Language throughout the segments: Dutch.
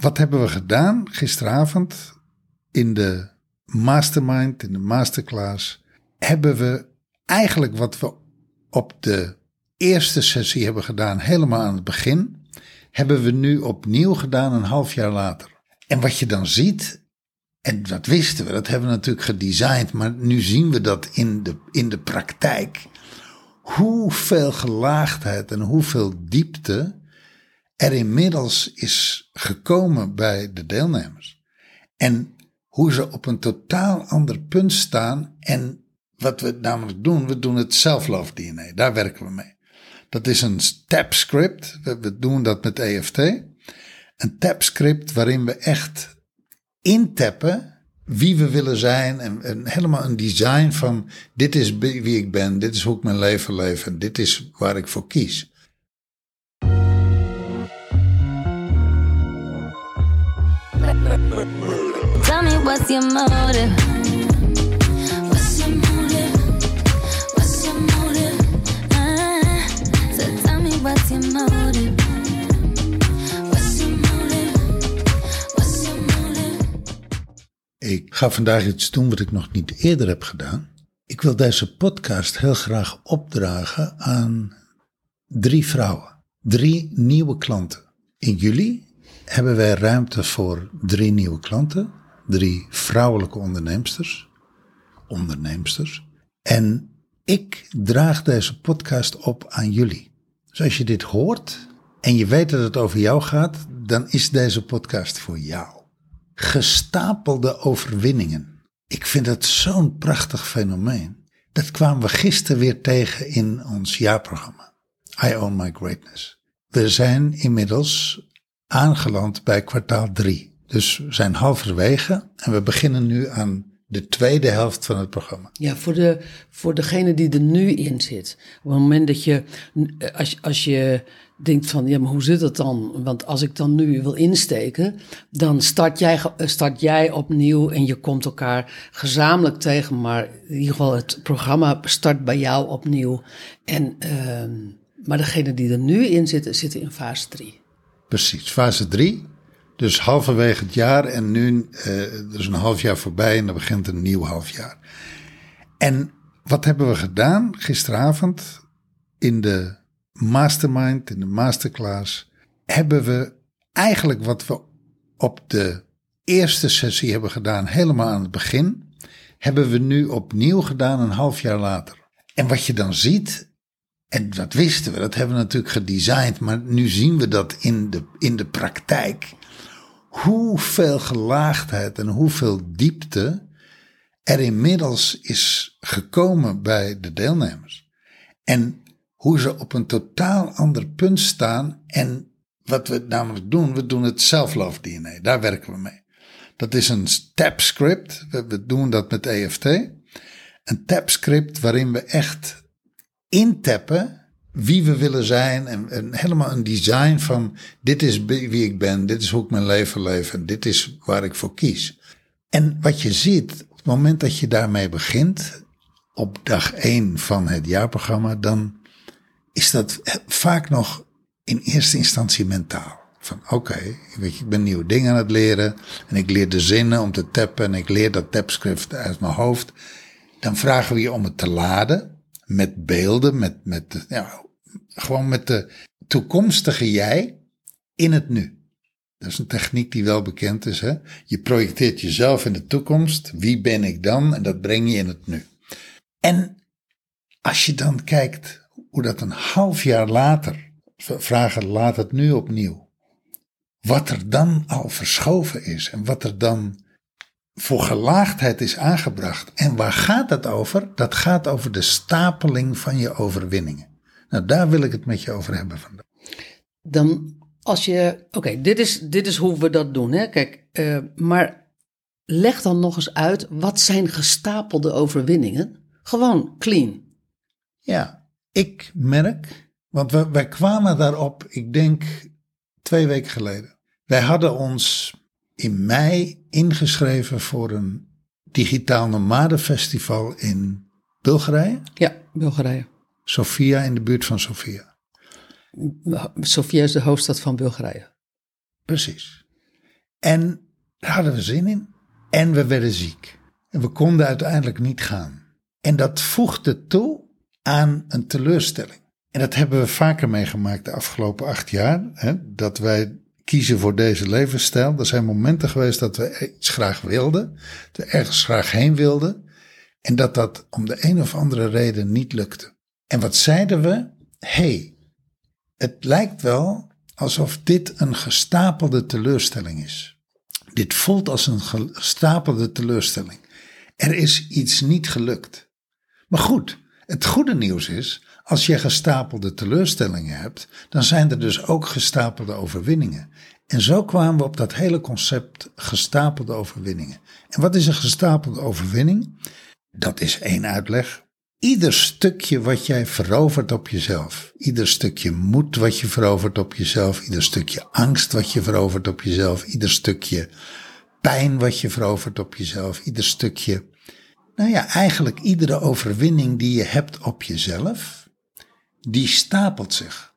wat hebben we gedaan gisteravond in de mastermind, in de masterclass? Hebben we eigenlijk wat we op de eerste sessie hebben gedaan, helemaal aan het begin, hebben we nu opnieuw gedaan een half jaar later. En wat je dan ziet, en dat wisten we, dat hebben we natuurlijk gedesigned, maar nu zien we dat in de, in de praktijk. Hoeveel gelaagdheid en hoeveel diepte er inmiddels is gekomen bij de deelnemers. En hoe ze op een totaal ander punt staan. En wat we namelijk doen, we doen het self-love DNA. Daar werken we mee. Dat is een tap script. We doen dat met EFT. Een tap script waarin we echt intappen wie we willen zijn. En, en, helemaal een design van dit is wie ik ben, dit is hoe ik mijn leven leef en dit is waar ik voor kies. Tell me what's your motive? What's your motive? What's your motive? So tell me what's your? What's your? What's your? Ik ga vandaag iets doen wat ik nog niet eerder heb gedaan. Ik wil deze podcast heel graag opdragen aan drie vrouwen. Drie nieuwe klanten. In juli hebben wij ruimte voor drie nieuwe klanten, drie vrouwelijke onderneemsters, onderneemsters. En ik draag deze podcast op aan jullie. Dus als je dit hoort en je weet dat het over jou gaat, dan is deze podcast voor jou. Gestapelde overwinningen. Ik vind dat zo'n prachtig fenomeen. Dat kwamen we gisteren weer tegen in ons jaarprogramma. I Own My Greatness. We zijn inmiddels aangeland bij kwartaal 3. Dus we zijn halverwege en we beginnen nu aan de tweede helft van het programma. Ja, voor, de, voor degene die er nu in zit. Op het moment dat je, als, als je denkt van, ja, maar hoe zit het dan? Want als ik dan nu wil insteken, dan start jij, start jij opnieuw en je komt elkaar gezamenlijk tegen. Maar in ieder geval, het programma start bij jou opnieuw. En, uh, maar degene die er nu in zitten, zitten in fase 3. Precies, fase 3. Dus halverwege het jaar en nu uh, is een half jaar voorbij en dan begint een nieuw half jaar. En wat hebben we gedaan gisteravond in de mastermind, in de masterclass? Hebben we eigenlijk wat we op de eerste sessie hebben gedaan, helemaal aan het begin, hebben we nu opnieuw gedaan een half jaar later. En wat je dan ziet, en dat wisten we, dat hebben we natuurlijk gedesigned, maar nu zien we dat in de, in de praktijk. Hoeveel gelaagdheid en hoeveel diepte er inmiddels is gekomen bij de deelnemers. En hoe ze op een totaal ander punt staan. En wat we namelijk doen, we doen het self-love DNA. Daar werken we mee. Dat is een tap script. We doen dat met EFT. Een tap script waarin we echt intappen wie we willen zijn en, helemaal een design van dit is wie ik ben, dit is hoe ik mijn leven leef en dit is waar ik voor kies. En wat je ziet, op het moment dat je daarmee begint, op dag één van het jaarprogramma, dan is dat vaak nog in eerste instantie mentaal. Van oké, ik ben nieuwe dingen aan het leren en ik leer de zinnen om te tappen en ik leer dat tapscript uit mijn hoofd. Dan vragen we je om het te laden met beelden, met, met, ja, gewoon met de toekomstige jij in het nu. Dat is een techniek die wel bekend is. Hè? Je projecteert jezelf in de toekomst. Wie ben ik dan? En dat breng je in het nu. En als je dan kijkt hoe dat een half jaar later, vragen laat het nu opnieuw. Wat er dan al verschoven is en wat er dan voor gelaagdheid is aangebracht. En waar gaat dat over? Dat gaat over de stapeling van je overwinningen. Nou, daar wil ik het met je over hebben vandaag. Dan als je, oké, dit, is, dit is hoe we dat doen. Hè? Kijk, uh, maar leg dan nog eens uit, wat zijn gestapelde overwinningen? Gewoon clean. Ja, ik merk, want we, wij kwamen daarop, ik denk twee weken geleden. Wij hadden ons in mei ingeschreven voor een digitaal nomadenfestival in Bulgarije. Ja, Bulgarije. Sofia in de buurt van Sofia. Sofia is de hoofdstad van Bulgarije. Precies. En daar hadden we zin in. En we werden ziek. En we konden uiteindelijk niet gaan. En dat voegde toe aan een teleurstelling. En dat hebben we vaker meegemaakt de afgelopen acht jaar. Hè, dat wij kiezen voor deze levensstijl. Er zijn momenten geweest dat we iets graag wilden. Dat we ergens graag heen wilden. En dat dat om de een of andere reden niet lukte. En wat zeiden we? hey, het lijkt wel alsof dit een gestapelde teleurstelling is. Dit voelt als een gestapelde teleurstelling. Er is iets niet gelukt. Maar goed, het goede nieuws is, als je gestapelde teleurstellingen hebt, dan zijn er dus ook gestapelde overwinningen. En zo kwamen we op dat hele concept gestapelde overwinningen. En wat is een gestapelde overwinning? Dat is één uitleg. Ieder stukje wat jij verovert op jezelf, ieder stukje moed wat je verovert op jezelf, ieder stukje angst wat je verovert op jezelf, ieder stukje pijn wat je verovert op jezelf, ieder stukje, nou ja, eigenlijk iedere overwinning die je hebt op jezelf, die stapelt zich.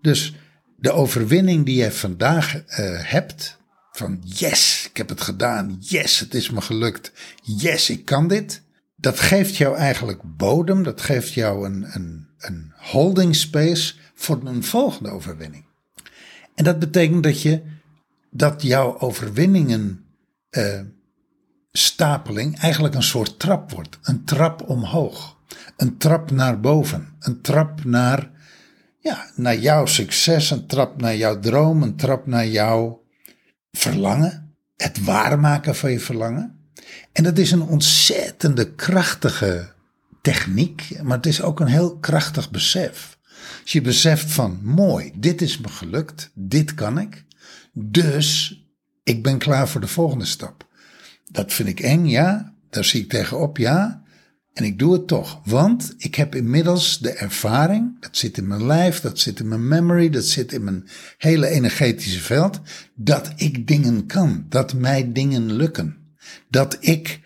Dus de overwinning die je vandaag uh, hebt, van yes, ik heb het gedaan, yes, het is me gelukt, yes, ik kan dit dat geeft jou eigenlijk bodem, dat geeft jou een, een, een holding space voor een volgende overwinning. En dat betekent dat je dat jouw overwinningen uh, stapeling eigenlijk een soort trap wordt. Een trap omhoog. Een trap naar boven. Een trap naar, ja, naar jouw succes. Een trap naar jouw droom. Een trap naar jouw verlangen. Het waarmaken van je verlangen. En dat is een ontzettende krachtige techniek, maar het is ook een heel krachtig besef. Als je beseft van mooi, dit is me gelukt, dit kan ik, dus ik ben klaar voor de volgende stap. Dat vind ik eng, ja, daar zie ik tegenop, ja, en ik doe het toch, want ik heb inmiddels de ervaring, dat zit in mijn lijf, dat zit in mijn memory, dat zit in mijn hele energetische veld, dat ik dingen kan, dat mij dingen lukken. Dat ik,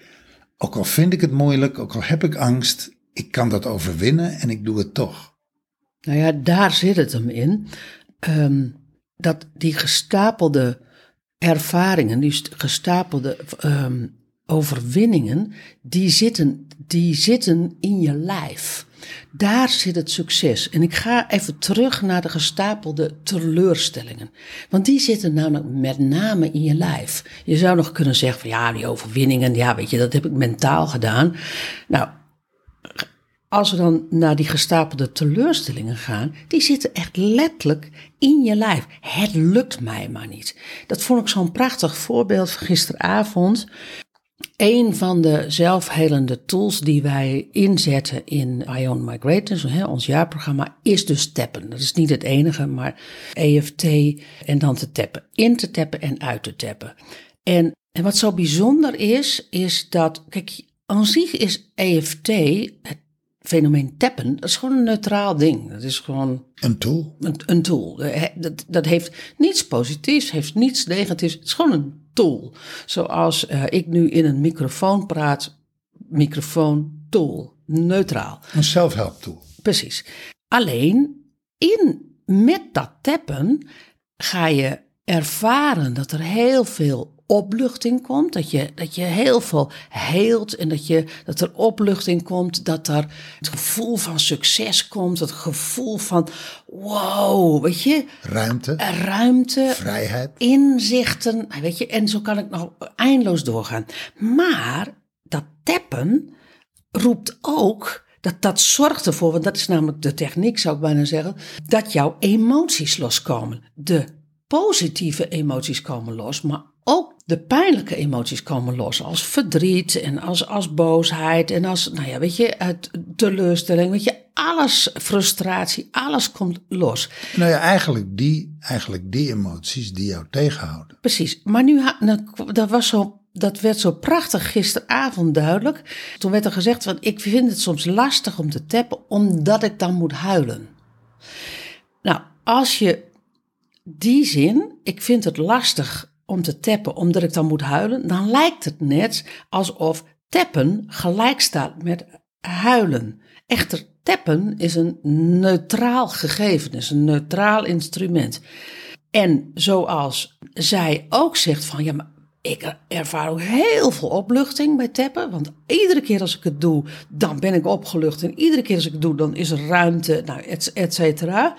ook al vind ik het moeilijk, ook al heb ik angst, ik kan dat overwinnen en ik doe het toch. Nou ja, daar zit het hem in. Um, dat die gestapelde ervaringen, die gestapelde um, overwinningen, die zitten, die zitten in je lijf. Daar zit het succes. En ik ga even terug naar de gestapelde teleurstellingen. Want die zitten namelijk met name in je lijf. Je zou nog kunnen zeggen van ja, die overwinningen, ja, weet je, dat heb ik mentaal gedaan. Nou, als we dan naar die gestapelde teleurstellingen gaan, die zitten echt letterlijk in je lijf. Het lukt mij maar niet. Dat vond ik zo'n prachtig voorbeeld van gisteravond. Een van de zelfhelende tools die wij inzetten in Ion Migrators, ons jaarprogramma, is dus tappen. Dat is niet het enige, maar EFT en dan te tappen. In te tappen en uit te tappen. En, en wat zo bijzonder is, is dat, kijk, aan zich is EFT, het fenomeen tappen, dat is gewoon een neutraal ding. Dat is gewoon... Een tool. Een, een tool. Dat, dat heeft niets positiefs, heeft niets negatiefs. Het is gewoon een tool. Zoals uh, ik nu in een microfoon praat, microfoon tool, neutraal. Een self-help tool. Precies. Alleen in, met dat tappen ga je ervaren dat er heel veel opluchting komt, dat je, dat je heel veel heelt en dat, je, dat er opluchting komt, dat er het gevoel van succes komt, het gevoel van wow, weet je. Ruimte. Ruimte. Vrijheid. Inzichten, weet je, en zo kan ik nog eindeloos doorgaan. Maar dat tappen roept ook dat, dat zorgt ervoor, want dat is namelijk de techniek, zou ik bijna zeggen, dat jouw emoties loskomen. De positieve emoties komen los, maar de pijnlijke emoties komen los. Als verdriet en als, als boosheid en als, nou ja, weet je, het, teleurstelling. Weet je, alles, frustratie, alles komt los. Nou ja, eigenlijk die, eigenlijk die emoties die jou tegenhouden. Precies. Maar nu, nou, dat was zo dat werd zo prachtig gisteravond duidelijk. Toen werd er gezegd: van, Ik vind het soms lastig om te tappen, omdat ik dan moet huilen. Nou, als je die zin, ik vind het lastig om te tappen omdat ik dan moet huilen, dan lijkt het net alsof tappen gelijk staat met huilen. Echter, tappen is een neutraal gegeven, is een neutraal instrument. En zoals zij ook zegt van ja, maar ik ervaar ook heel veel opluchting bij tappen. Want iedere keer als ik het doe, dan ben ik opgelucht. En iedere keer als ik het doe, dan is er ruimte, nou, et, et cetera.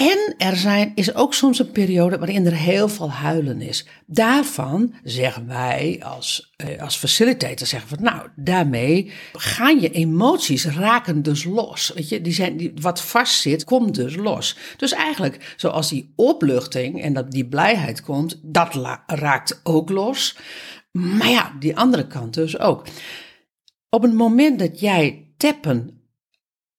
En er zijn, is ook soms een periode waarin er heel veel huilen is. Daarvan zeggen wij als, eh, als facilitator, zeggen van nou, daarmee gaan je emoties raken dus los. Weet je, die zijn, die, wat vastzit, komt dus los. Dus eigenlijk, zoals die opluchting en dat die blijheid komt, dat raakt ook los. Maar ja, die andere kant dus ook. Op het moment dat jij tappen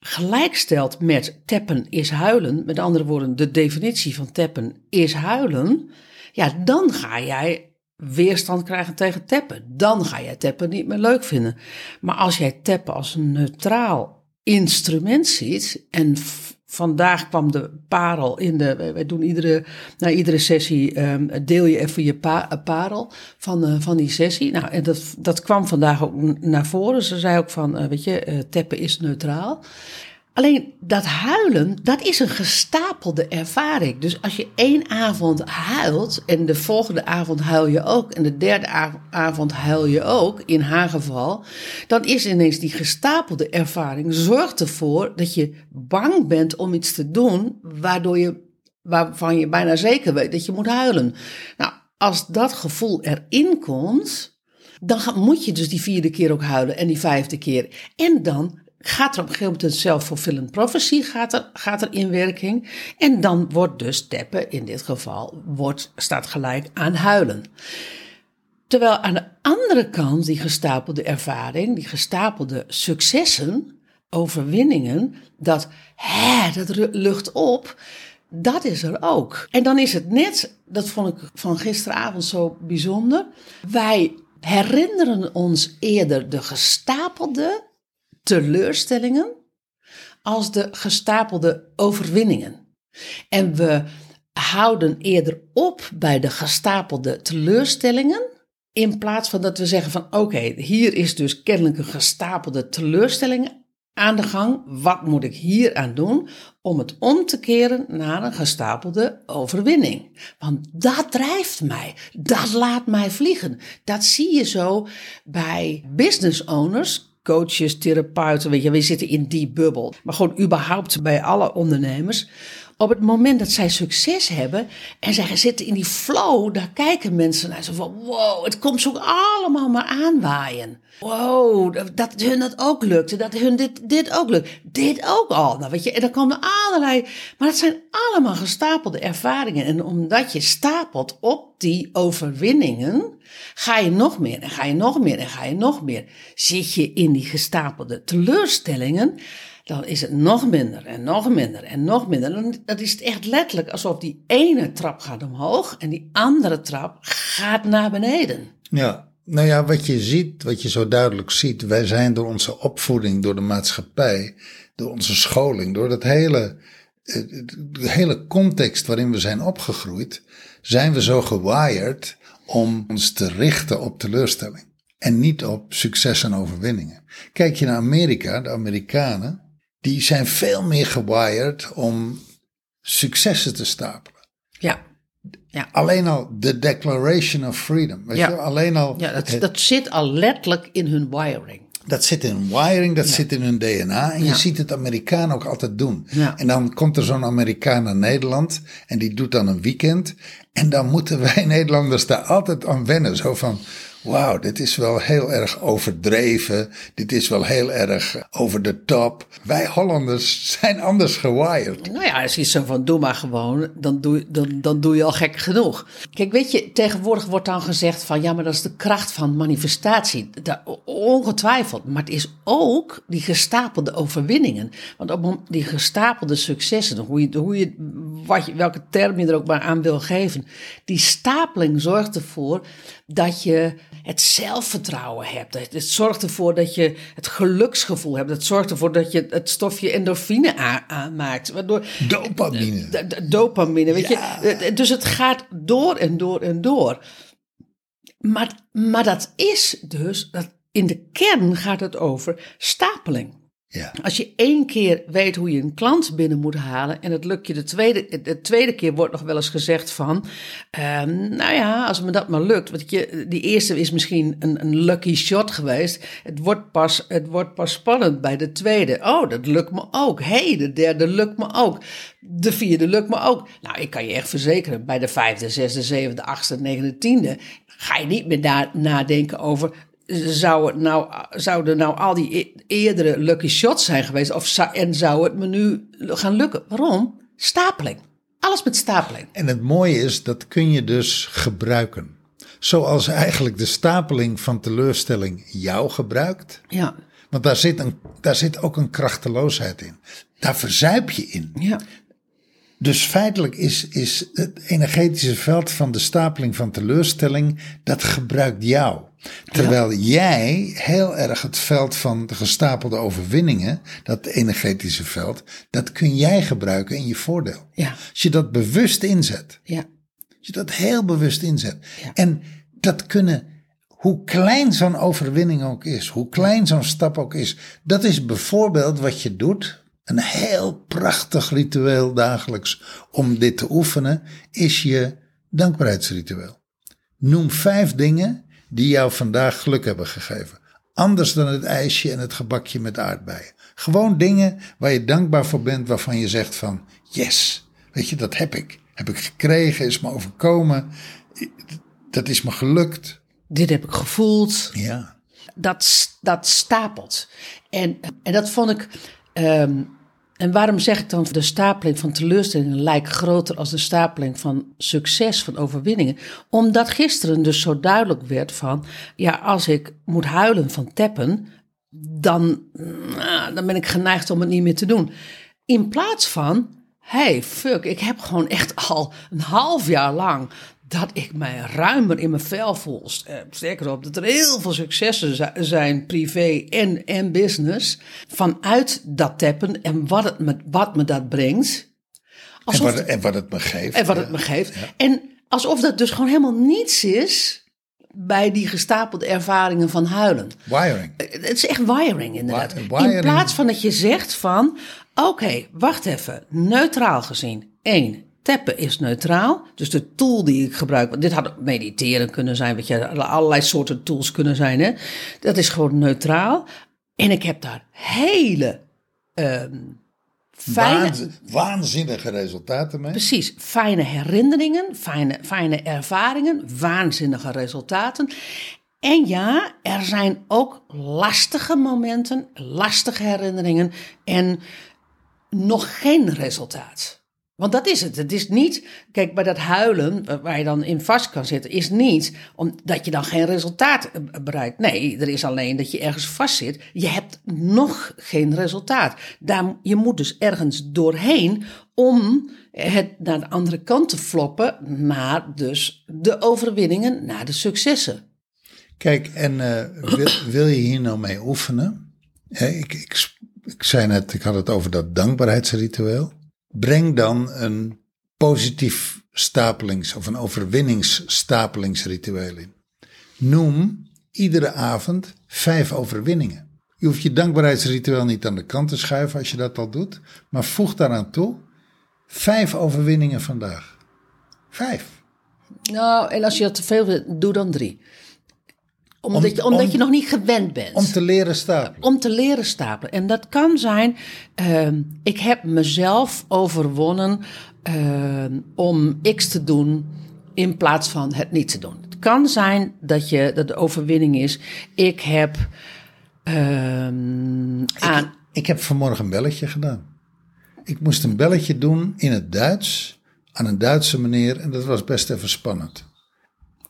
gelijkstelt met tappen is huilen, met andere woorden, de definitie van tappen is huilen, ja, dan ga jij weerstand krijgen tegen tappen. Dan ga jij tappen niet meer leuk vinden. Maar als jij tappen als een neutraal instrument ziet en Vandaag kwam de parel in de. Wij doen iedere, na iedere sessie. Um, deel je even je parel van, uh, van die sessie. Nou, en dat, dat kwam vandaag ook naar voren. Ze zei ook van: uh, Weet je, uh, teppen is neutraal. Alleen dat huilen, dat is een gestapelde ervaring. Dus als je één avond huilt en de volgende avond huil je ook en de derde avond huil je ook, in haar geval, dan is ineens die gestapelde ervaring zorgt ervoor dat je bang bent om iets te doen waardoor je, waarvan je bijna zeker weet dat je moet huilen. Nou, als dat gevoel erin komt, dan moet je dus die vierde keer ook huilen en die vijfde keer. En dan gaat er op een gegeven moment een self-fulfilling prophecy gaat er, gaat er in werking. En dan wordt dus teppen, in dit geval, wordt, staat gelijk aan huilen. Terwijl aan de andere kant die gestapelde ervaring, die gestapelde successen, overwinningen, dat, hè, dat lucht op, dat is er ook. En dan is het net, dat vond ik van gisteravond zo bijzonder, wij herinneren ons eerder de gestapelde teleurstellingen als de gestapelde overwinningen. En we houden eerder op bij de gestapelde teleurstellingen. In plaats van dat we zeggen van oké, hier is dus kennelijk een gestapelde teleurstelling aan de gang. Wat moet ik hier aan doen om het om te keren naar een gestapelde overwinning? Want dat drijft mij. Dat laat mij vliegen. Dat zie je zo bij business owners, coaches, therapeuten, weet je, we zitten in die bubbel. Maar gewoon überhaupt bij alle ondernemers. Op het moment dat zij succes hebben en zij zitten in die flow, daar kijken mensen naar zo van, wow, het komt zo allemaal maar aanwaaien. Wow, dat hun dat ook lukte, dat hun dit, dit ook lukt, dit ook al. Nou, weet je, en dan komen allerlei, maar dat zijn allemaal gestapelde ervaringen. En omdat je stapelt op die overwinningen, ga je nog meer en ga je nog meer en ga je nog meer. Zit je in die gestapelde teleurstellingen, dan is het nog minder en nog minder en nog minder. Dan, dan is het echt letterlijk alsof die ene trap gaat omhoog en die andere trap gaat naar beneden. Ja, nou ja, wat je ziet, wat je zo duidelijk ziet, wij zijn door onze opvoeding, door de maatschappij, door onze scholing, door dat hele, eh, de hele context waarin we zijn opgegroeid, zijn we zo gewired om ons te richten op teleurstelling. En niet op succes en overwinningen. Kijk je naar Amerika, de Amerikanen, die zijn veel meer gewired om successen te stapelen. Ja. Ja. Alleen al de Declaration of Freedom. Weet ja. je? Alleen al. Ja, dat, dat zit al letterlijk in hun wiring. Dat zit in hun wiring, dat zit in hun DNA. En je ziet het Amerikaan ook altijd doen. En dan komt er zo'n Amerikaan naar Nederland. En die doet dan een weekend. En dan moeten wij Nederlanders daar altijd aan wennen. Zo van, wauw, dit is wel heel erg overdreven. Dit is wel heel erg over de top. Wij Hollanders zijn anders gewired. Nou ja, als je zo van doe maar gewoon, dan doe, dan, dan doe je al gek genoeg. Kijk, weet je, tegenwoordig wordt dan gezegd van ja, maar dat is de kracht van manifestatie. Ongetwijfeld. Maar het is ook die gestapelde overwinningen. Want op die gestapelde successen, hoe je, hoe je, wat je, welke term je er ook maar aan wil geven, die stapeling zorgt ervoor dat je het zelfvertrouwen hebt. Het zorgt ervoor dat je het geluksgevoel hebt. Het zorgt ervoor dat je het stofje endorfine aanmaakt. Waardoor, dopamine. dopamine, weet je. Dus het gaat door en door en door. Maar, maar dat is dus, dat in de kern gaat het over stapeling. Ja. Als je één keer weet hoe je een klant binnen moet halen en het lukt je de tweede, de tweede keer wordt nog wel eens gezegd van, ehm, nou ja, als me dat maar lukt, want je, die eerste is misschien een, een lucky shot geweest, het wordt, pas, het wordt pas spannend bij de tweede. Oh, dat lukt me ook. hey, de derde lukt me ook. De vierde lukt me ook. Nou, ik kan je echt verzekeren, bij de vijfde, zesde, zevende, achtste, negende, tiende ga je niet meer na, nadenken over zou het nou, zouden nou al die e- eerdere lucky shots zijn geweest? Of en zou het me nu gaan lukken? Waarom? Stapeling. Alles met stapeling. En het mooie is, dat kun je dus gebruiken. Zoals eigenlijk de stapeling van teleurstelling jou gebruikt. Ja. Want daar zit, een, daar zit ook een krachteloosheid in. Daar verzuip je in. Ja. Dus feitelijk is, is het energetische veld van de stapeling van teleurstelling, dat gebruikt jou. Terwijl jij heel erg het veld van de gestapelde overwinningen, dat energetische veld, dat kun jij gebruiken in je voordeel. Ja. Als je dat bewust inzet. Ja. Als je dat heel bewust inzet. En dat kunnen, hoe klein zo'n overwinning ook is, hoe klein zo'n stap ook is, dat is bijvoorbeeld wat je doet. Een heel prachtig ritueel dagelijks om dit te oefenen, is je dankbaarheidsritueel. Noem vijf dingen die jou vandaag geluk hebben gegeven. Anders dan het ijsje en het gebakje met aardbeien. Gewoon dingen waar je dankbaar voor bent, waarvan je zegt van yes, weet je, dat heb ik. Heb ik gekregen, is me overkomen, dat is me gelukt. Dit heb ik gevoeld. Ja. Dat, dat stapelt. En, en dat vond ik. Ehm, en waarom zeg ik dan de stapeling van teleurstellingen lijkt groter als de stapeling van succes, van overwinningen? Omdat gisteren dus zo duidelijk werd van, ja, als ik moet huilen van teppen, dan, nou, dan ben ik geneigd om het niet meer te doen. In plaats van, hey, fuck, ik heb gewoon echt al een half jaar lang dat ik mij ruimer in mijn vel voel. Eh, Sterker op, dat er heel veel successen zi- zijn, privé en, en business, vanuit dat tappen en wat, het me, wat me dat brengt. En wat, en wat het me geeft. en wat het me geeft. En alsof dat dus gewoon helemaal niets is bij die gestapelde ervaringen van huilen. Wiring. Het is echt wiring inderdaad. Wiring. In plaats van dat je zegt van, oké, wacht even, neutraal gezien. Eén, tappen is neutraal. Dus de tool die ik gebruik, want dit had ook mediteren kunnen zijn, weet je, allerlei soorten tools kunnen zijn. Hè? Dat is gewoon neutraal. En ik heb daar hele ehm, fijne, Waanzin- waanzinnige resultaten mee. Precies, fijne herinneringen, fijne, fijne ervaringen, waanzinnige resultaten. En ja, er zijn ook lastige momenten, lastige herinneringen en nog geen resultaat. Want dat is het. Het is niet, kijk, bij dat huilen wa- waar je dan in vast kan zitten, is niet omdat je dan geen resultaat eh, bereikt. Nee, er is alleen dat je ergens vast zit. Je hebt nog geen resultaat. Daar, je moet dus ergens doorheen om het naar de andere kant te floppen, naar dus de overwinningen, naar de successen. Kijk, en eh, wil, je hier nou mee oefenen? Ik, ik, ik zei net, ik had het over dat dankbaarheidsritueel. Breng dan een positief stapelings- of een overwinningsstapelingsritueel in. Noem iedere avond vijf overwinningen. Je hoeft je dankbaarheidsritueel niet aan de kant te schuiven als je dat al doet, maar voeg daaraan toe vijf overwinningen vandaag. Vijf. Nou, en als je dat te veel wil, doe dan drie. Omdat, Om- je, omdat om- je nog niet gewend bent. Om te leren stapelen. om te leren stapelen. En dat kan zijn, ehm, ik heb mezelf overwonnen ehm, om X te doen in plaats van het niet te doen. Het kan zijn dat, je, dat de overwinning is, ik heb ehm, aan... Ik heb vanmorgen een belletje gedaan. Ik moest een belletje doen in het Duits, aan een Duitse manier, en dat was best even spannend.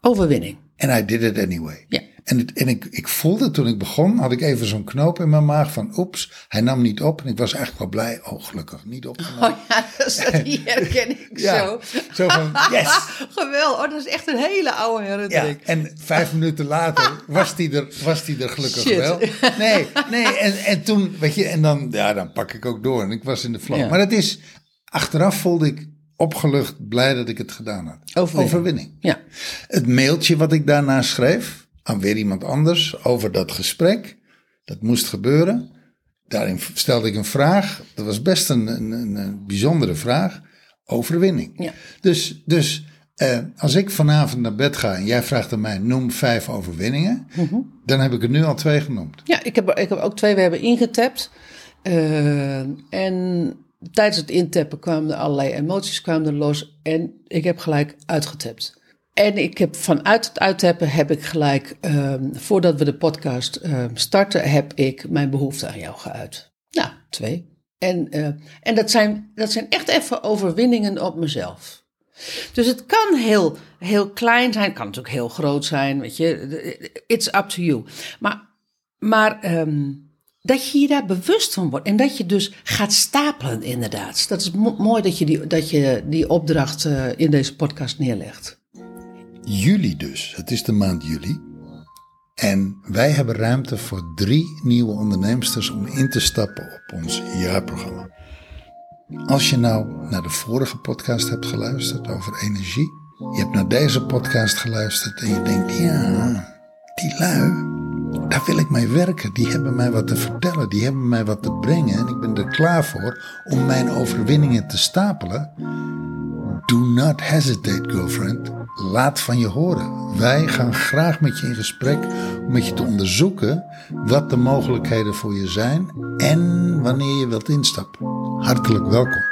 Overwinning. En I did it anyway. Ja. En, het, en ik, ik voelde toen ik begon, had ik even zo'n knoop in mijn maag van oeps, hij nam niet op. En ik was eigenlijk wel blij, oh gelukkig, niet opgenomen. Oh ja, dat is, die herken ik Ja, zo. zo van, yes. Geweldig, oh, dat is echt een hele oude Ja, herinnering. en vijf minuten later was die er, was die er gelukkig Shit. wel. Nee, nee en, en toen, weet je, en dan, ja, dan pak ik ook door. En ik was in de flow. Ja. Maar dat is, achteraf voelde ik opgelucht, blij dat ik het gedaan had. Overwinning. Overwinning. Ja. Het mailtje wat ik daarna schreef aan weer iemand anders over dat gesprek, dat moest gebeuren. daarin stelde ik een vraag. Dat was best een, een, een bijzondere vraag. Overwinning. Ja. Dus, dus eh, als ik vanavond naar bed ga en jij vraagt aan mij: noem vijf overwinningen. Mhm. Dan heb ik er nu al twee genoemd. Ja, ik heb, ik heb ook twee. We hebben ingetapt. Eh, en tijdens het intappen kwamen er allerlei emoties kwamen er los. En ik heb gelijk uitgetapt. En ik heb vanuit het uittappen heb ik gelijk, ehm, voordat we de podcast ehm, starten, heb ik mijn behoefte aan jou geuit. Nou, twee. En, eh, en dat, zijn, dat zijn echt even overwinningen op mezelf. Dus het kan heel, heel klein zijn, kan natuurlijk heel groot zijn, weet je. It's up to you. Maar, maar ehm, dat je je daar bewust van wordt en dat je dus gaat stapelen inderdaad. Dat is mo- mooi dat je die, dat je die opdracht eh, in deze podcast neerlegt. Juli dus. Het is de maand juli. En wij hebben ruimte voor drie nieuwe onderneemsters om in te stappen op ons jaarprogramma. Als je nou naar de vorige podcast hebt geluisterd over energie, je hebt naar deze podcast geluisterd en je denkt, ja, die lui, daar wil ik mee werken. Die hebben mij wat te vertellen, die hebben mij wat te brengen en ik ben er klaar voor om mijn overwinningen te stapelen. Do not hesitate, girlfriend. Laat van je horen. Wij gaan graag met je in gesprek om met je te onderzoeken wat de mogelijkheden voor je zijn en wanneer je wilt instappen. Hartelijk welkom.